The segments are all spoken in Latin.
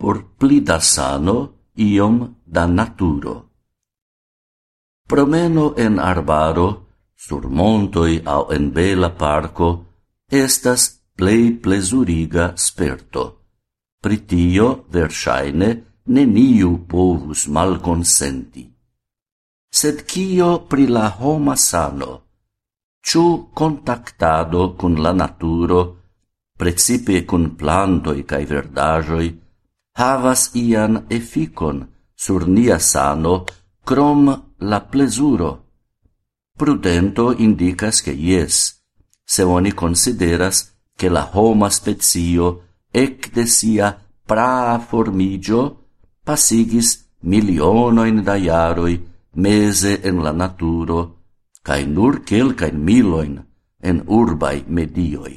por pli da sano iom da naturo. Promeno en arbaro, sur montoi au en bela parco, estas plei plesuriga sperto. Pritio, versaine, neniu povus malconsenti. Sed cio pri la homa sano? Ciu contactado cun la naturo, precipe cun plantoi cae verdajoi, havas ian efficon sur nia sano crom la plesuro. Prudento indicas che yes, se oni consideras che la homa spezio ec de sia praa formigio pasigis milionoin da iaroi mese en la naturo, cae nur quelcaen miloin en urbai medioi.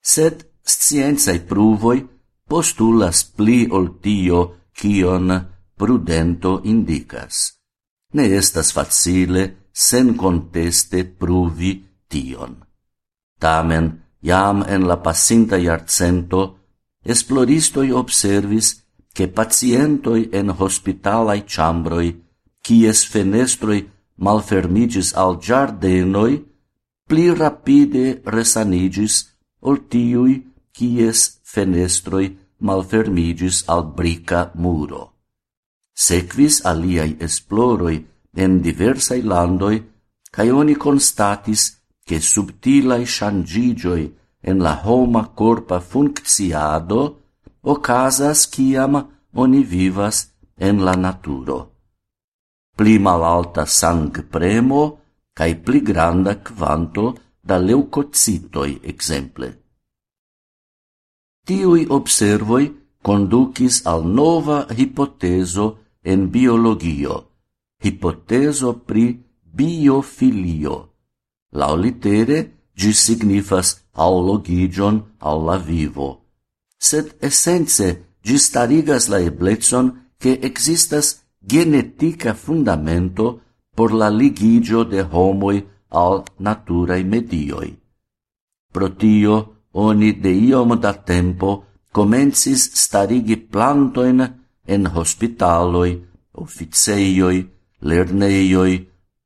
Sed scienzae pruvoi postulas pli ol tio cion prudento indicas. Ne estas facile sen conteste pruvi tion. Tamen, jam en la pasinta iarcento, esploristoi observis che pacientoi en hospitalai chambroi, cies fenestroi malfermigis al giardenoi, pli rapide resanigis ol tiui cies fenestroi malfermigis al brica muro. Sequis aliai esploroi en diversai landoi, cae oni constatis che subtilai shangigioi en la homa corpa funcciado ocasas ciam oni vivas en la naturo. Pli malalta sang premo, cae pli granda quanto da leucocitoi exemple. Tiui observoi conducis al nova hipoteso en biologio, hipoteso pri biofilio. Laolitere, gi signifas aulogigion alla vivo, sed essence gi starigas la ebletson che existas genetica fundamento por la ligigio de homoi al naturae medioi. Pro tio, oni de iom da tempo comencis starigi plantoin en hospitaloi, officeioi, lerneioi,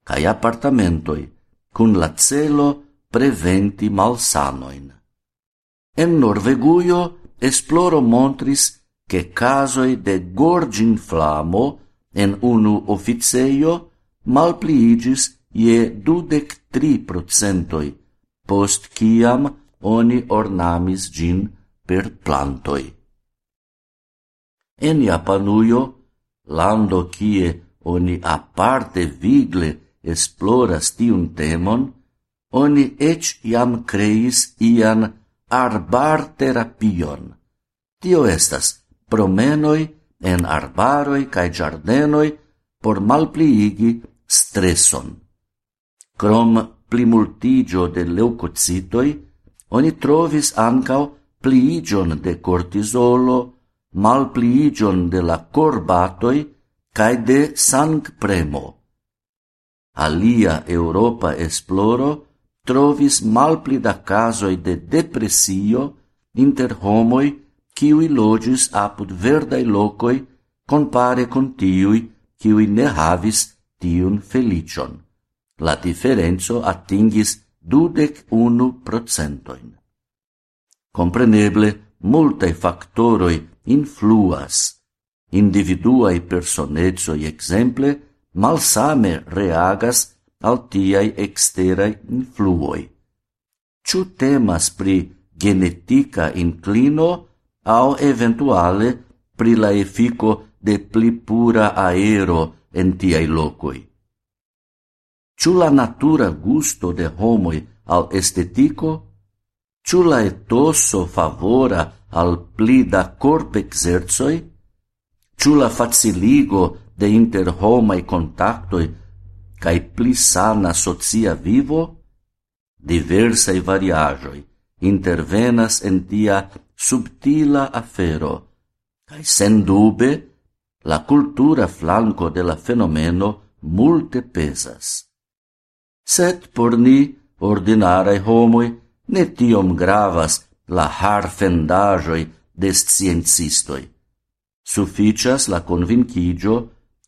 cae apartamentoi, cun la celo preventi malsanoin. En Norveguio esploro montris che casoi de gorgin flamo en unu officeio malpliigis je dudec tri procentoi, post ciam oni ornamis gin per plantoi. En Japanuio, lando kie oni aparte vigle esploras tiun temon, oni ec iam creis ian arbar terapion. Tio estas promenoi en arbaroi cae giardenoi por malpliigi stresson. Crom plimultigio de leucocitoi oni trovis ancao pliigion de cortisolo, malpliigion de la corbatoi cae de sang premo. Alia Europa esploro trovis malpli da casoi de depresio inter homoi kiui logis apud verdai locoi compare con tiui kiui ne havis tiun felicion. La differenzo attingis dudec unu procentoin. Compreneble, multae factoroi influas, individuae personezoi exemple malsame reagas al tiai exterai influoi. Ciu temas pri genetica inclino au eventuale pri la effico de pli pura aero en tiai locoi. Ciu la natura gusto de homoi al estetico? Ciu la etoso favora al pli da corp exerzoi? Ciu la faciligo de inter homai contactoi cae pli sana socia vivo? diversai variagioi intervenas en tia subtila afero, cae sen dube la cultura flanco de la fenomeno multe pesas sed por ni, ordinarei homoi, ne tiom gravas la harfendajoi de sciencistoi. Sufficias la convincigio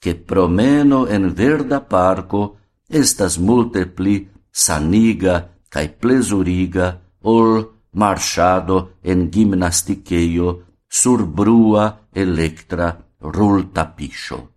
che promeno en verda parco estas multe pli saniga cae plesuriga ol marchado en gimnasticeio sur brua electra rultapiscio.